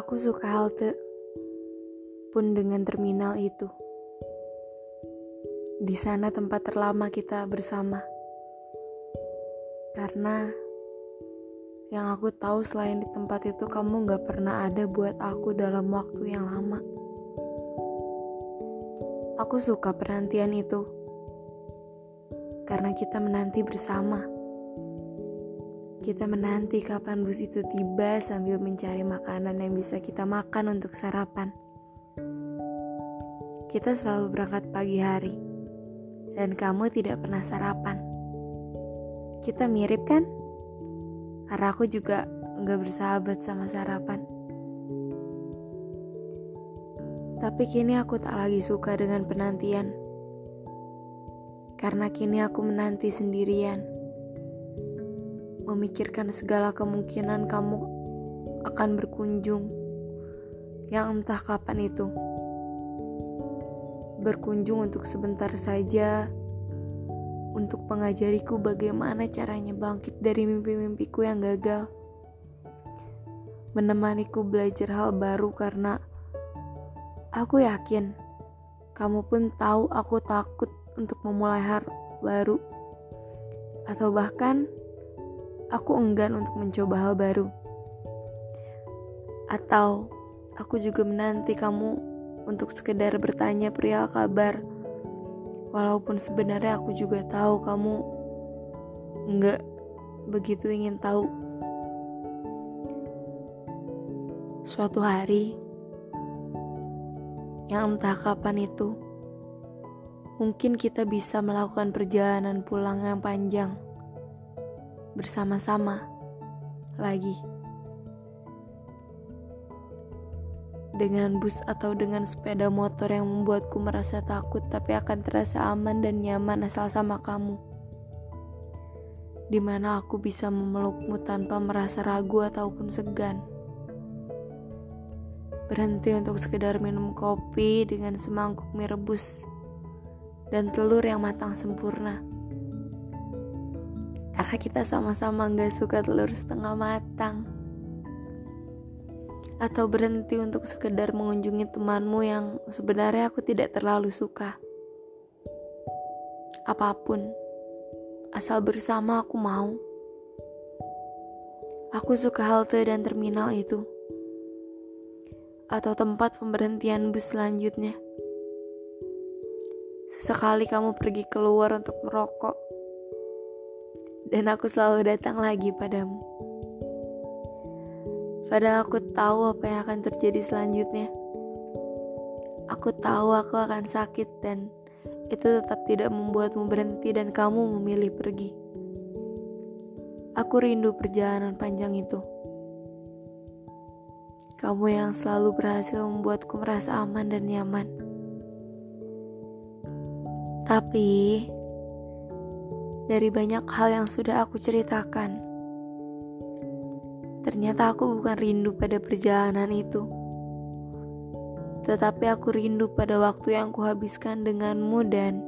Aku suka halte, pun dengan terminal itu. Di sana tempat terlama kita bersama. Karena yang aku tahu selain di tempat itu kamu gak pernah ada buat aku dalam waktu yang lama. Aku suka penantian itu. Karena kita menanti bersama. Kita menanti kapan bus itu tiba sambil mencari makanan yang bisa kita makan untuk sarapan. Kita selalu berangkat pagi hari, dan kamu tidak pernah sarapan. Kita mirip kan? Karena aku juga nggak bersahabat sama sarapan. Tapi kini aku tak lagi suka dengan penantian. Karena kini aku menanti sendirian memikirkan segala kemungkinan kamu akan berkunjung yang entah kapan itu. Berkunjung untuk sebentar saja untuk mengajariku bagaimana caranya bangkit dari mimpi-mimpiku yang gagal. Menemaniku belajar hal baru karena aku yakin kamu pun tahu aku takut untuk memulai hal baru. Atau bahkan aku enggan untuk mencoba hal baru. Atau aku juga menanti kamu untuk sekedar bertanya perihal kabar. Walaupun sebenarnya aku juga tahu kamu enggak begitu ingin tahu. Suatu hari yang entah kapan itu, mungkin kita bisa melakukan perjalanan pulang yang panjang bersama-sama lagi. Dengan bus atau dengan sepeda motor yang membuatku merasa takut tapi akan terasa aman dan nyaman asal sama kamu. Di mana aku bisa memelukmu tanpa merasa ragu ataupun segan. Berhenti untuk sekedar minum kopi dengan semangkuk mie rebus dan telur yang matang sempurna karena kita sama-sama gak suka telur setengah matang atau berhenti untuk sekedar mengunjungi temanmu yang sebenarnya aku tidak terlalu suka. Apa pun, asal bersama aku mau. Aku suka halte dan terminal itu, atau tempat pemberhentian bus selanjutnya. Sesekali kamu pergi keluar untuk merokok dan aku selalu datang lagi padamu. Padahal aku tahu apa yang akan terjadi selanjutnya. Aku tahu aku akan sakit dan itu tetap tidak membuatmu berhenti dan kamu memilih pergi. Aku rindu perjalanan panjang itu. Kamu yang selalu berhasil membuatku merasa aman dan nyaman. Tapi, dari banyak hal yang sudah aku ceritakan. Ternyata aku bukan rindu pada perjalanan itu, tetapi aku rindu pada waktu yang kuhabiskan denganmu dan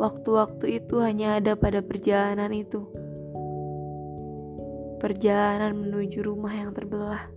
waktu-waktu itu hanya ada pada perjalanan itu. Perjalanan menuju rumah yang terbelah.